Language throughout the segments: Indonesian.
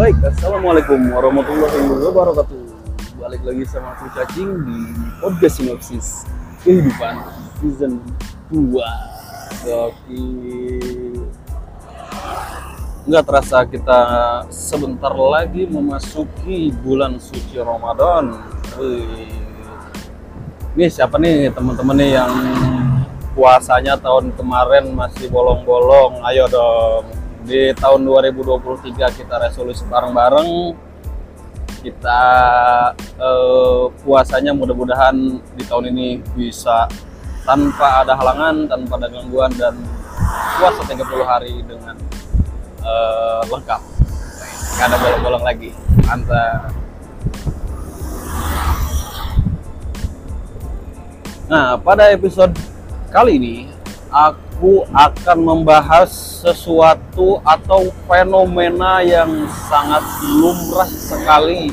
Baik, Assalamualaikum warahmatullahi wabarakatuh. Balik lagi sama aku Cacing di podcast sinopsis kehidupan season 2 Oke. Nggak terasa kita sebentar lagi memasuki bulan suci Ramadan. Ini siapa nih teman-teman nih yang puasanya tahun kemarin masih bolong-bolong? Ayo dong di tahun 2023 kita resolusi bareng-bareng. Kita eh, puasanya mudah-mudahan di tahun ini bisa tanpa ada halangan tanpa ada gangguan dan puasa 30 hari dengan eh, lengkap. Nggak ada bolong-bolong lagi. Mantap. Nah pada episode kali ini aku akan membahas sesuatu atau fenomena yang sangat lumrah sekali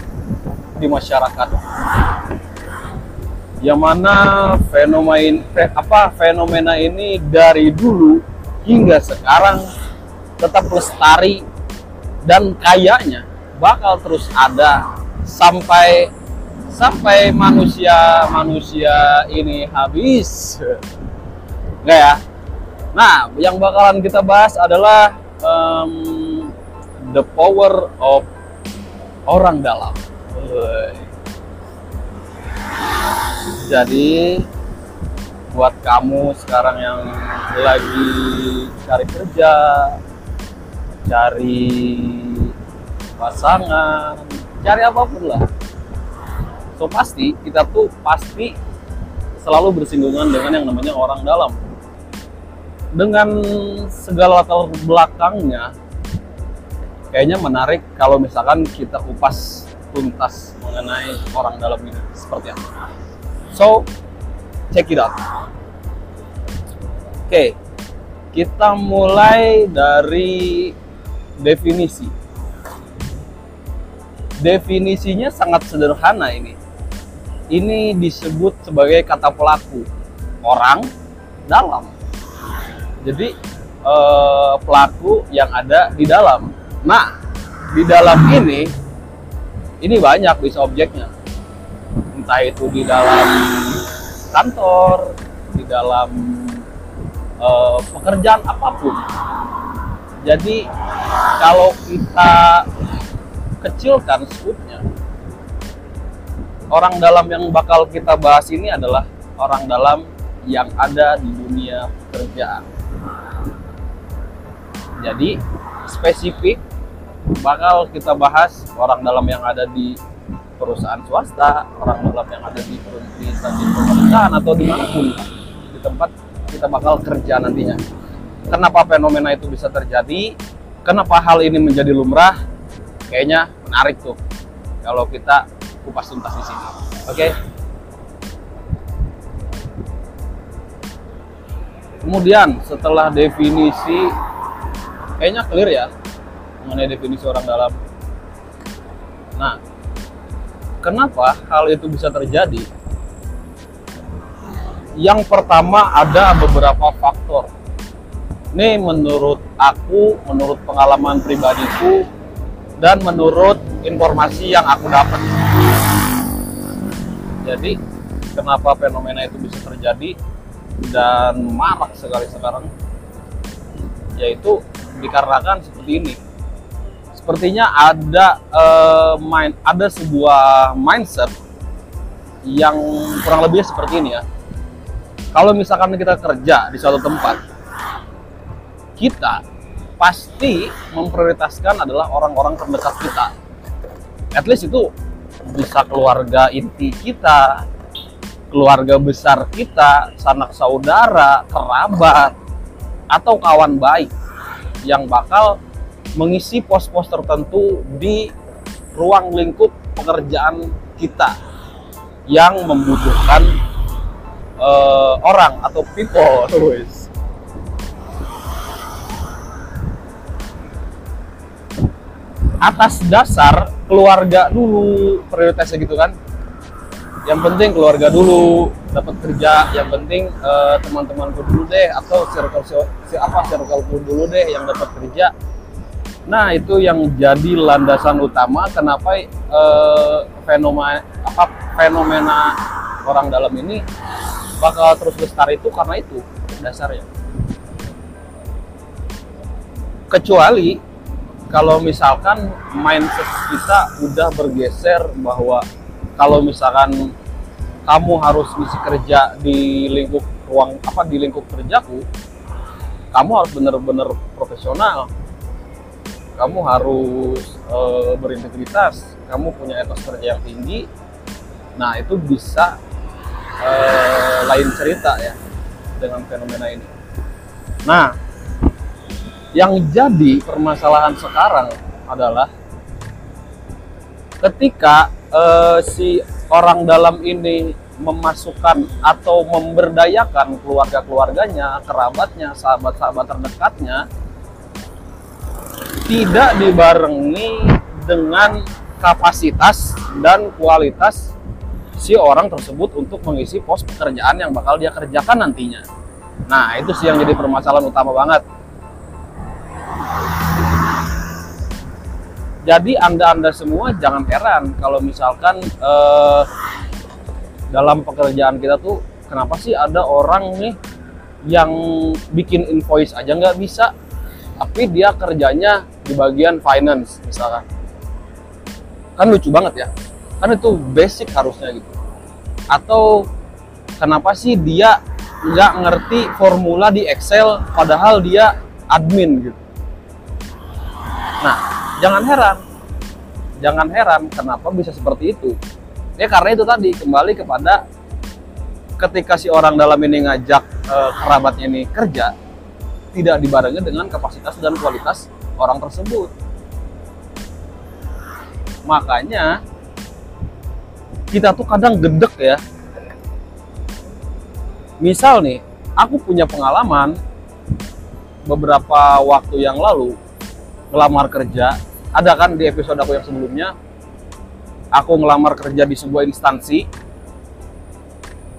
di masyarakat. Yang mana fenomena ini, apa fenomena ini dari dulu hingga sekarang tetap lestari dan kayaknya bakal terus ada sampai sampai manusia manusia ini habis. Enggak ya? Nah, yang bakalan kita bahas adalah um, the power of orang dalam. Jadi buat kamu sekarang yang lagi cari kerja, cari pasangan, cari apa pun lah. So pasti kita tuh pasti selalu bersinggungan dengan yang namanya orang dalam dengan segala latar belakangnya kayaknya menarik kalau misalkan kita kupas tuntas mengenai orang dalam ini seperti apa. So, check it out. Oke, kita mulai dari definisi. Definisinya sangat sederhana ini. Ini disebut sebagai kata pelaku orang dalam jadi eh, pelaku yang ada di dalam. Nah, di dalam ini ini banyak bisa objeknya. Entah itu di dalam kantor, di dalam eh, pekerjaan apa pun. Jadi kalau kita kecilkan skupnya, orang dalam yang bakal kita bahas ini adalah orang dalam yang ada di dunia pekerjaan. Jadi spesifik bakal kita bahas orang dalam yang ada di perusahaan swasta, orang dalam yang ada di instansi pemerintahan atau di mana pun di tempat kita bakal kerja nantinya. Kenapa fenomena itu bisa terjadi? Kenapa hal ini menjadi lumrah? Kayaknya menarik tuh kalau kita kupas tuntas di sini. Oke? Okay? Kemudian setelah definisi kayaknya clear ya mengenai definisi orang dalam. Nah, kenapa hal itu bisa terjadi? Yang pertama ada beberapa faktor. Ini menurut aku, menurut pengalaman pribadiku, dan menurut informasi yang aku dapat. Jadi, kenapa fenomena itu bisa terjadi dan marak sekali sekarang? Yaitu dikarenakan seperti ini. Sepertinya ada uh, main ada sebuah mindset yang kurang lebih seperti ini ya. Kalau misalkan kita kerja di suatu tempat, kita pasti memprioritaskan adalah orang-orang terdekat kita. At least itu bisa keluarga inti kita, keluarga besar kita, sanak saudara, kerabat, atau kawan baik yang bakal mengisi pos-pos tertentu di ruang lingkup pekerjaan kita yang membutuhkan uh, orang atau people. Atas dasar keluarga dulu prioritasnya gitu kan. Yang penting keluarga dulu dapat kerja, yang penting uh, teman-temanku dulu deh atau circle apa circleku dulu deh yang dapat kerja Nah, itu yang jadi landasan utama kenapa eh, fenomena apa fenomena orang dalam ini bakal terus lestari itu karena itu dasarnya. Kecuali kalau misalkan mindset kita udah bergeser bahwa kalau misalkan kamu harus misi kerja di lingkup ruang apa di lingkup kerjaku, kamu harus benar-benar profesional kamu harus e, berintegritas, kamu punya etos kerja yang tinggi. Nah, itu bisa e, lain cerita ya dengan fenomena ini. Nah, yang jadi permasalahan sekarang adalah ketika e, si orang dalam ini memasukkan atau memberdayakan keluarga-keluarganya, kerabatnya, sahabat-sahabat terdekatnya tidak dibarengi dengan kapasitas dan kualitas si orang tersebut untuk mengisi pos pekerjaan yang bakal dia kerjakan nantinya. Nah, itu sih yang jadi permasalahan utama banget. Jadi Anda-Anda semua jangan heran kalau misalkan eh, dalam pekerjaan kita tuh kenapa sih ada orang nih yang bikin invoice aja nggak bisa, tapi dia kerjanya di bagian finance misalkan. Kan lucu banget ya kan itu basic harusnya gitu. Atau kenapa sih dia nggak ngerti formula di Excel padahal dia admin gitu. Nah jangan heran jangan heran kenapa bisa seperti itu ya karena itu tadi kembali kepada ketika si orang dalam ini ngajak e, kerabatnya ini kerja tidak dibarengi dengan kapasitas dan kualitas orang tersebut. Makanya kita tuh kadang gedek ya. Misal nih, aku punya pengalaman beberapa waktu yang lalu ngelamar kerja. Ada kan di episode aku yang sebelumnya, aku ngelamar kerja di sebuah instansi.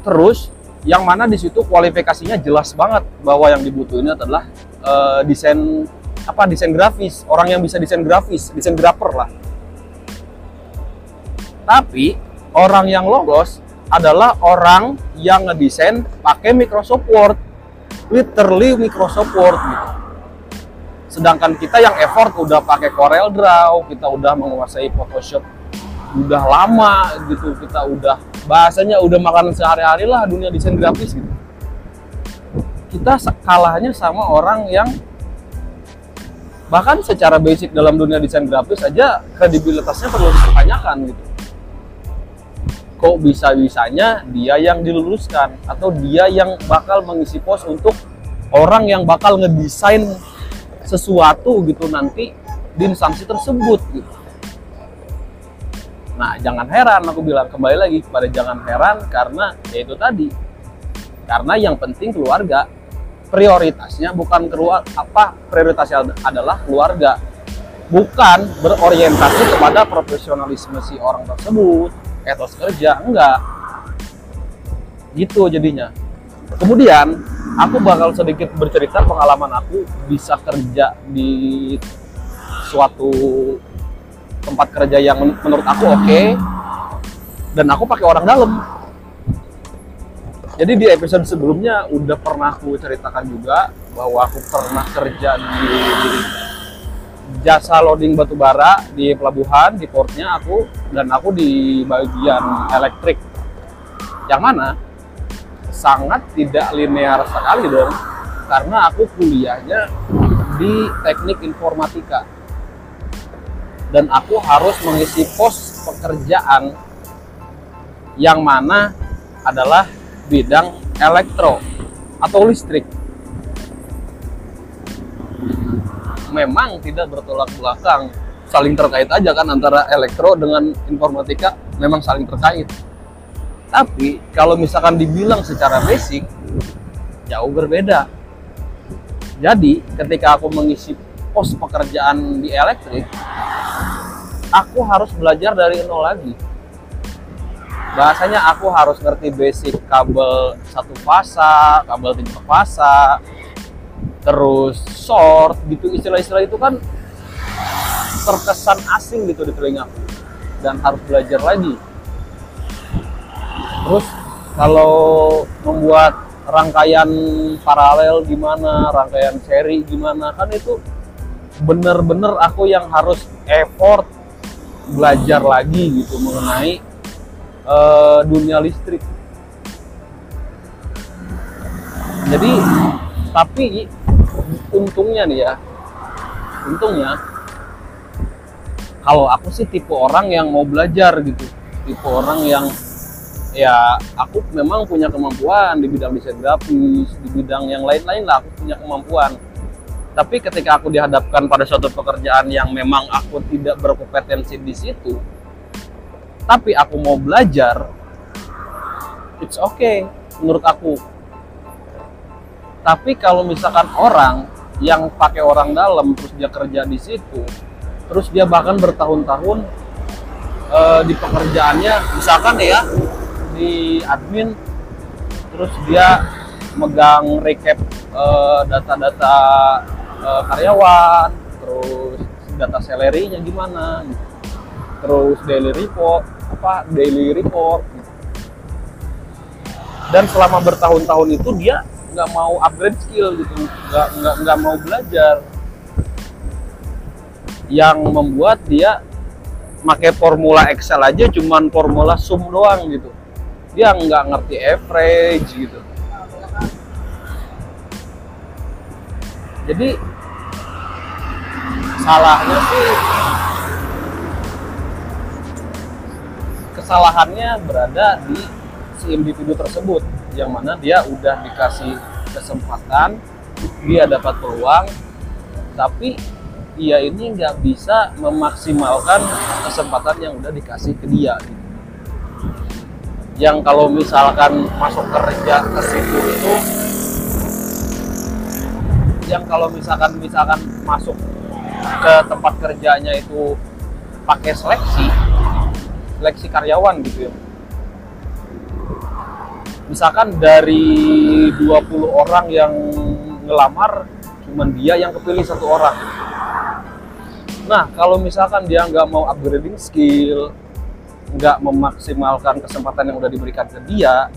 Terus yang mana di situ kualifikasinya jelas banget bahwa yang dibutuhin adalah uh, desain apa desain grafis, orang yang bisa desain grafis, desain grafer lah. Tapi orang yang lolos adalah orang yang ngedesain pakai Microsoft Word, literally Microsoft Word gitu. Sedangkan kita yang effort udah pakai Corel Draw, kita udah menguasai Photoshop udah lama gitu, kita udah bahasanya udah makanan sehari-hari lah dunia desain grafis gitu. Kita kalahnya sama orang yang bahkan secara basic dalam dunia desain grafis aja kredibilitasnya perlu dipertanyakan gitu kok bisa-bisanya dia yang diluluskan atau dia yang bakal mengisi pos untuk orang yang bakal ngedesain sesuatu gitu nanti di instansi tersebut gitu. Nah, jangan heran aku bilang kembali lagi kepada jangan heran karena yaitu tadi. Karena yang penting keluarga prioritasnya bukan keluar apa prioritasnya adalah keluarga bukan berorientasi kepada profesionalisme si orang tersebut etos kerja enggak gitu jadinya kemudian aku bakal sedikit bercerita pengalaman aku bisa kerja di suatu tempat kerja yang menurut aku oke. Okay, dan aku pakai orang dalam. Jadi di episode sebelumnya udah pernah aku ceritakan juga bahwa aku pernah kerja di, jasa loading batu bara di pelabuhan di portnya aku dan aku di bagian elektrik. Yang mana sangat tidak linear sekali dong karena aku kuliahnya di teknik informatika dan aku harus mengisi pos pekerjaan yang mana adalah bidang elektro atau listrik. Memang tidak bertolak belakang, saling terkait aja kan antara elektro dengan informatika memang saling terkait. Tapi kalau misalkan dibilang secara basic, jauh berbeda. Jadi ketika aku mengisi pos pekerjaan di elektrik, aku harus belajar dari nol lagi. Bahasanya aku harus ngerti basic kabel satu fasa, kabel tiga fasa, terus short gitu. Istilah-istilah itu kan terkesan asing gitu di telingaku. Dan harus belajar lagi terus kalau membuat rangkaian paralel gimana rangkaian seri gimana kan itu bener-bener aku yang harus effort belajar lagi gitu mengenai uh, dunia listrik. Jadi tapi untungnya nih ya untungnya kalau aku sih tipe orang yang mau belajar gitu tipe orang yang ya aku memang punya kemampuan di bidang desain grafis di bidang yang lain-lain lah aku punya kemampuan. Tapi ketika aku dihadapkan pada suatu pekerjaan yang memang aku tidak berkompetensi di situ tapi aku mau belajar it's okay menurut aku. Tapi kalau misalkan orang yang pakai orang dalam terus dia kerja di situ, terus dia bahkan bertahun-tahun uh, di pekerjaannya, misalkan ya di admin, terus dia megang recap eh, data-data uh, karyawan, terus data salary-nya gimana, terus daily report, apa daily report, dan selama bertahun-tahun itu dia nggak mau upgrade skill gitu. Nggak nggak nggak mau belajar. Yang membuat dia pakai formula Excel aja cuman formula sum doang gitu dia nggak ngerti average gitu jadi salahnya sih kesalahannya berada di si individu tersebut yang mana dia udah dikasih kesempatan dia dapat peluang tapi dia ini nggak bisa memaksimalkan kesempatan yang udah dikasih ke dia gitu. Yang kalau misalkan masuk kerja ke situ itu yang kalau misalkan misalkan masuk ke tempat kerjanya itu pakai seleksi seleksi karyawan gitu ya. Misalkan dari 20 orang yang ngelamar cuman dia yang kepilih satu orang. Nah kalau misalkan dia nggak mau upgrading skill nggak memaksimalkan kesempatan yang udah diberikan ke dia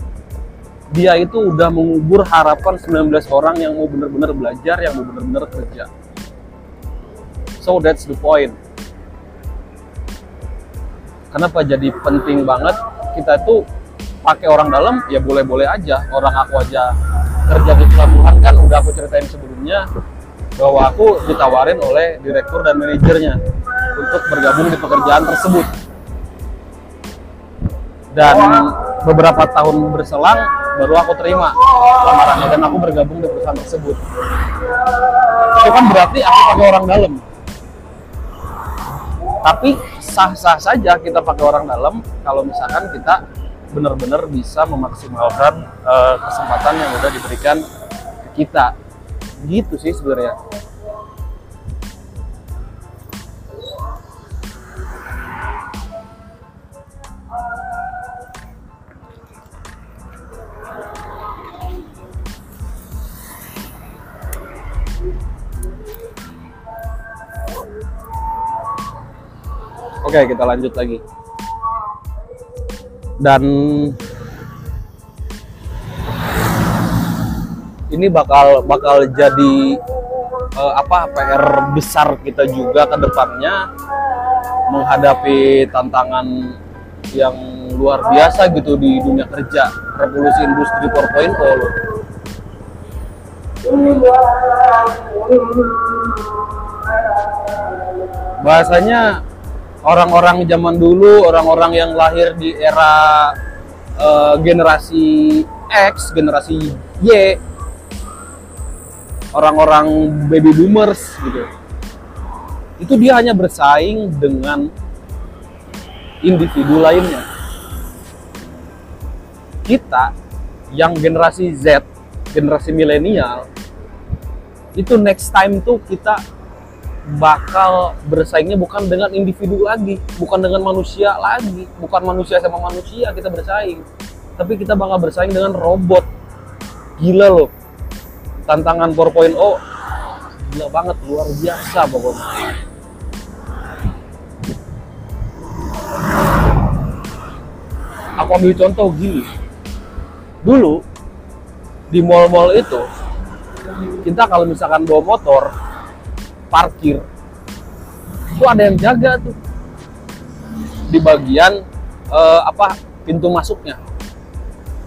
dia itu udah mengubur harapan 19 orang yang mau bener-bener belajar yang mau bener-bener kerja. So that's the point. Kenapa jadi penting banget? Kita tuh pakai orang dalam ya boleh-boleh aja. Orang aku aja kerja di pelabuhan kan udah aku ceritain sebelumnya bahwa aku ditawarin oleh direktur dan manajernya untuk bergabung di pekerjaan tersebut dan beberapa tahun berselang baru aku terima lamarannya dan aku bergabung di perusahaan tersebut. Itu kan berarti aku pakai orang dalam. Tapi sah-sah saja kita pakai orang dalam kalau misalkan kita benar-benar bisa memaksimalkan uh, kesempatan yang udah diberikan ke kita. Gitu sih sebenarnya Oke, kita lanjut lagi dan ini bakal bakal jadi uh, apa PR besar kita juga ke depannya menghadapi tantangan yang luar biasa gitu di dunia kerja revolusi industri 4.0 loh. Bahasanya orang-orang zaman dulu, orang-orang yang lahir di era uh, generasi X, generasi Y, orang-orang baby boomers gitu. Itu dia hanya bersaing dengan individu lainnya. Kita yang generasi Z, generasi milenial, itu next time tuh kita bakal bersaingnya bukan dengan individu lagi, bukan dengan manusia lagi, bukan manusia sama manusia kita bersaing, tapi kita bakal bersaing dengan robot. Gila loh. Tantangan 4.0 gila banget, luar biasa pokoknya. Aku ambil contoh gini. Dulu di mall-mall itu kita kalau misalkan bawa motor parkir. Itu ada yang jaga tuh. Di bagian eh, apa pintu masuknya.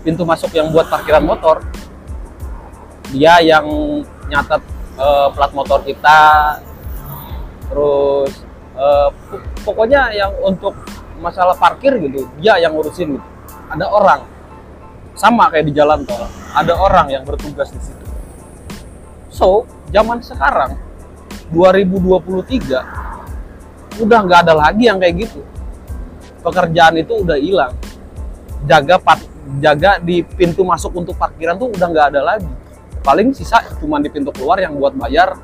Pintu masuk yang buat parkiran motor. Dia yang nyatet eh, plat motor kita. Terus pok- pokoknya yang untuk masalah parkir gitu dia yang ngurusin gitu. Ada orang. Sama kayak di jalan tol ada orang yang bertugas di situ. So zaman sekarang 2023 udah nggak ada lagi yang kayak gitu. Pekerjaan itu udah hilang. Jaga pat jaga di pintu masuk untuk parkiran tuh udah nggak ada lagi. Paling sisa cuma di pintu keluar yang buat bayar.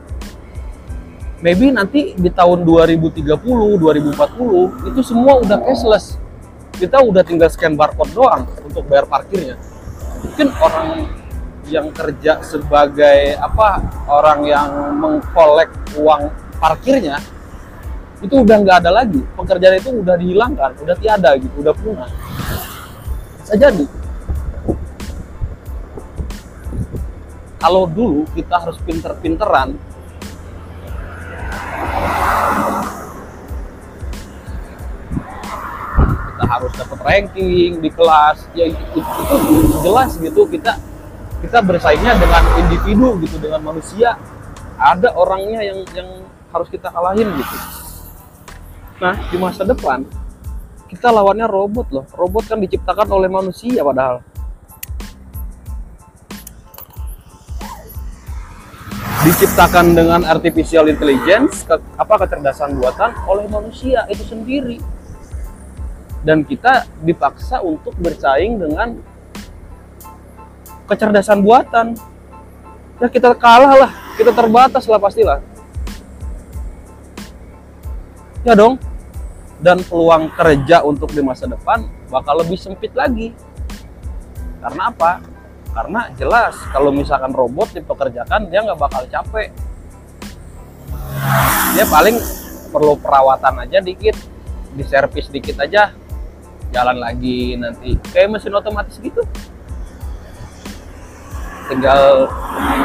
Maybe nanti di tahun 2030 2040 itu semua udah cashless. Kita udah tinggal scan barcode doang untuk bayar parkirnya. Mungkin orang yang kerja sebagai apa orang yang mengkolek uang parkirnya itu udah nggak ada lagi. Pekerjaan itu udah dihilangkan udah tiada gitu udah punah. Bisa jadi. Kalau dulu kita harus pinter-pinteran kita harus dapat ranking di kelas. Ya itu, itu jelas gitu kita kita bersaingnya dengan individu gitu dengan manusia. Ada orangnya yang yang harus kita kalahin gitu. Nah di masa depan kita lawannya robot loh. Robot kan diciptakan oleh manusia padahal. Diciptakan dengan artificial intelligence ke, apa kecerdasan buatan oleh manusia itu sendiri. Dan kita dipaksa untuk bersaing dengan kecerdasan buatan. Ya kita kalah lah kita terbatas lah pastilah. Ya dong. Dan peluang kerja untuk di masa depan bakal lebih sempit lagi. Karena apa? Karena jelas kalau misalkan robot dipekerjakan dia nggak bakal capek. Dia paling perlu perawatan aja dikit diservis dikit aja. Jalan lagi nanti kayak mesin otomatis gitu tinggal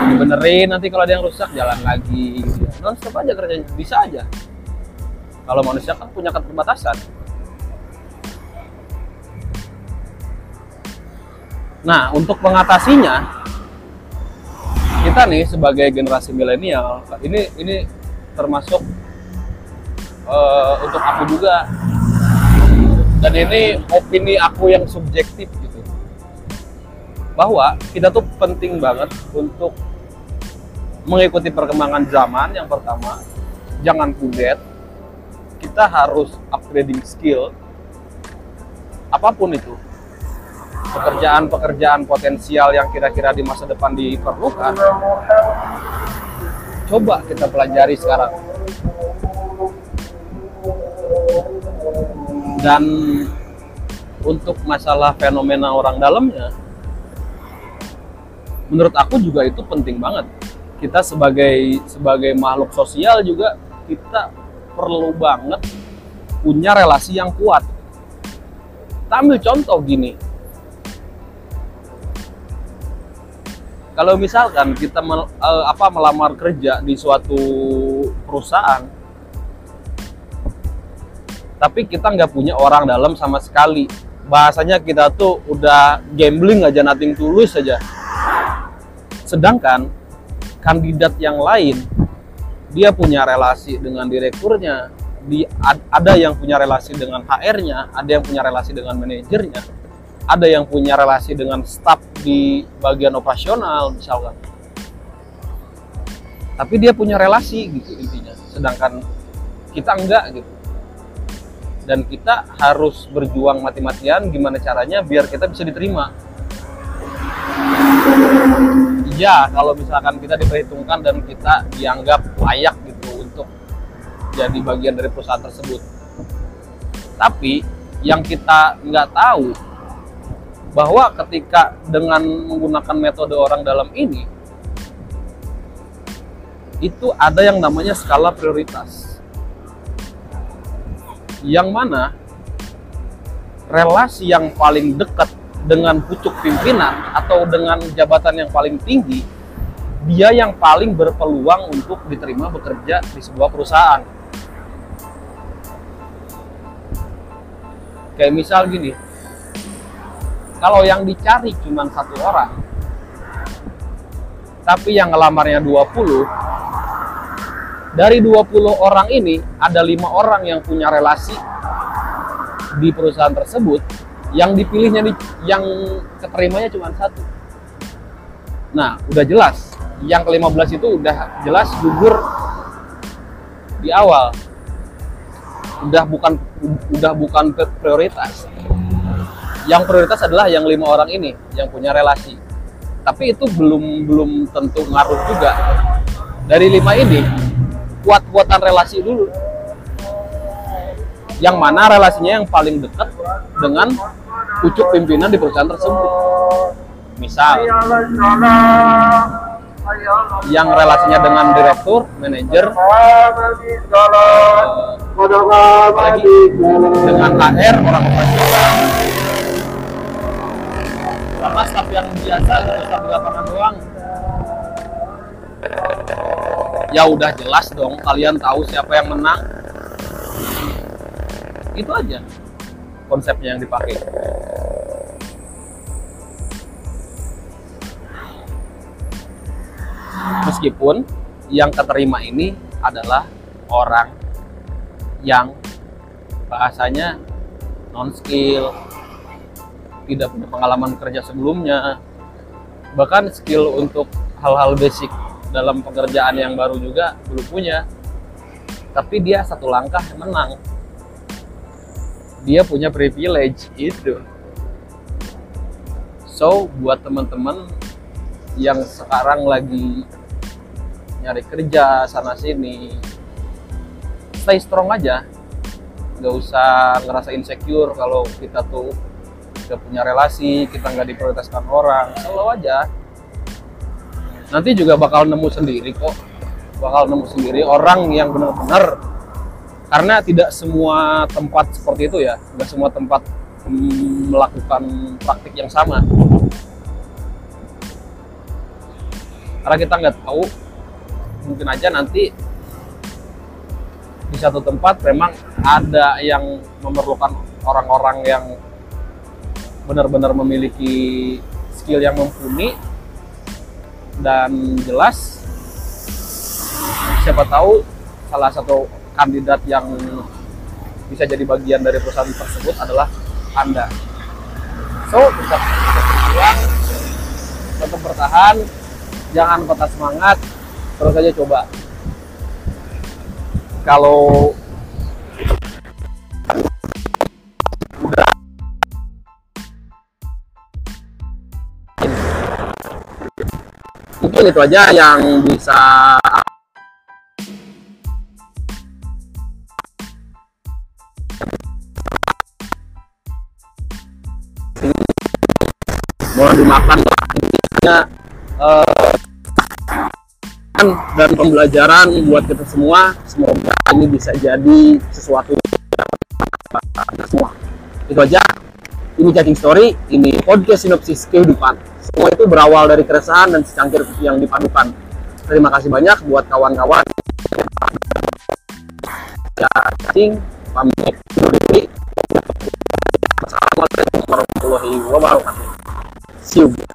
dibenerin nanti kalau ada yang rusak jalan lagi. Non stop aja kerjanya bisa aja. Kalau manusia kan punya keterbatasan. Nah, untuk mengatasinya, kita nih sebagai generasi milenial, ini ini termasuk eh, untuk aku juga, dan ini opini aku yang subjektif gitu, bahwa kita tuh penting banget untuk mengikuti perkembangan zaman yang pertama, jangan kudet, kita harus upgrading skill, apa pun itu, pekerjaan-pekerjaan potensial yang kira-kira di masa depan diperlukan coba kita pelajari sekarang. Dan untuk masalah fenomena orang dalamnya menurut aku juga itu penting banget. Kita sebagai sebagai makhluk sosial juga kita perlu banget punya relasi yang kuat. Kita ambil contoh gini. Kalau misalkan kita mel- eh, apa melamar kerja di suatu perusahaan tapi kita nggak punya orang dalam sama sekali. Bahasanya kita tuh udah gambling aja nothing tulus saja sedangkan kandidat yang lain dia punya relasi dengan direkturnya di ad- ada yang punya relasi dengan HR-nya ada yang punya relasi dengan manajernya ada yang punya relasi dengan staf di bagian operasional misalkan. Tapi dia punya relasi gitu intinya. Sedangkan kita enggak gitu. Dan kita harus berjuang mati-matian gimana caranya biar kita bisa diterima iya kalau misalkan kita diperhitungkan dan kita dianggap layak gitu untuk jadi bagian dari perusahaan tersebut. Tapi yang kita nggak tahu bahwa ketika dengan menggunakan metode orang dalam ini itu ada yang namanya skala prioritas. Yang mana relasi yang paling dekat dengan pucuk pimpinan atau dengan jabatan yang paling tinggi, dia yang paling berpeluang untuk diterima bekerja di sebuah perusahaan. Kayak misal gini, kalau yang dicari cuma satu orang, tapi yang ngelamarnya 20, dari 20 orang ini ada lima orang yang punya relasi di perusahaan tersebut yang dipilihnya di, yang keterimanya cuma satu. Nah udah jelas. Yang ke-15 itu udah jelas gugur di awal. Udah bukan udah bukan prioritas. Yang prioritas adalah yang lima orang ini yang punya relasi. Tapi itu belum belum tentu ngaruh juga. Dari lima ini kuat-kuatan relasi dulu. Yang mana relasinya yang paling dekat dengan pucuk pimpinan di perusahaan tersebut. Misal, yang relasinya dengan direktur, manajer, apalagi dengan HR, orang operasional, sama staff yang biasa, staff di lapangan doang. Ya udah jelas dong, kalian tahu siapa yang menang, itu aja konsepnya yang dipakai. Meskipun yang keterima ini adalah orang yang bahasanya non skill tidak punya pengalaman kerja sebelumnya bahkan skill untuk hal-hal basic dalam pekerjaan yang baru juga belum punya tapi dia satu langkah menang dia punya privilege itu. So, buat teman-teman yang sekarang lagi nyari kerja sana sini, stay strong aja. Gak usah ngerasa insecure kalau kita tuh gak punya relasi, kita nggak diprioritaskan orang, selalu aja. Nanti juga bakal nemu sendiri kok, bakal nemu sendiri orang yang benar-benar karena tidak semua tempat seperti itu ya tidak semua tempat mm, melakukan praktik yang sama. Karena kita nggak tahu mungkin aja nanti di satu tempat memang ada yang memerlukan orang-orang yang benar-benar memiliki skill yang mumpuni dan jelas. Siapa tahu salah satu kandidat yang bisa jadi bagian dari perusahaan tersebut adalah Anda. So, tetap berjuang, tetap bertahan, jangan patah semangat, terus saja coba. Kalau udah mungkin itu aja yang bisa boleh dimakan lah intinya uh, dan pembelajaran buat kita semua. Semoga ini bisa jadi sesuatu semua. Itu aja. Ini cacing story ini podcast sinopsis kehidupan. Semua itu berawal dari keresahan dan secangkir yang dipadukan. Terima kasih banyak buat kawan-kawan. Ya cacing pamit Assalamualaikum warahmatullahi wabarakatuh Silva.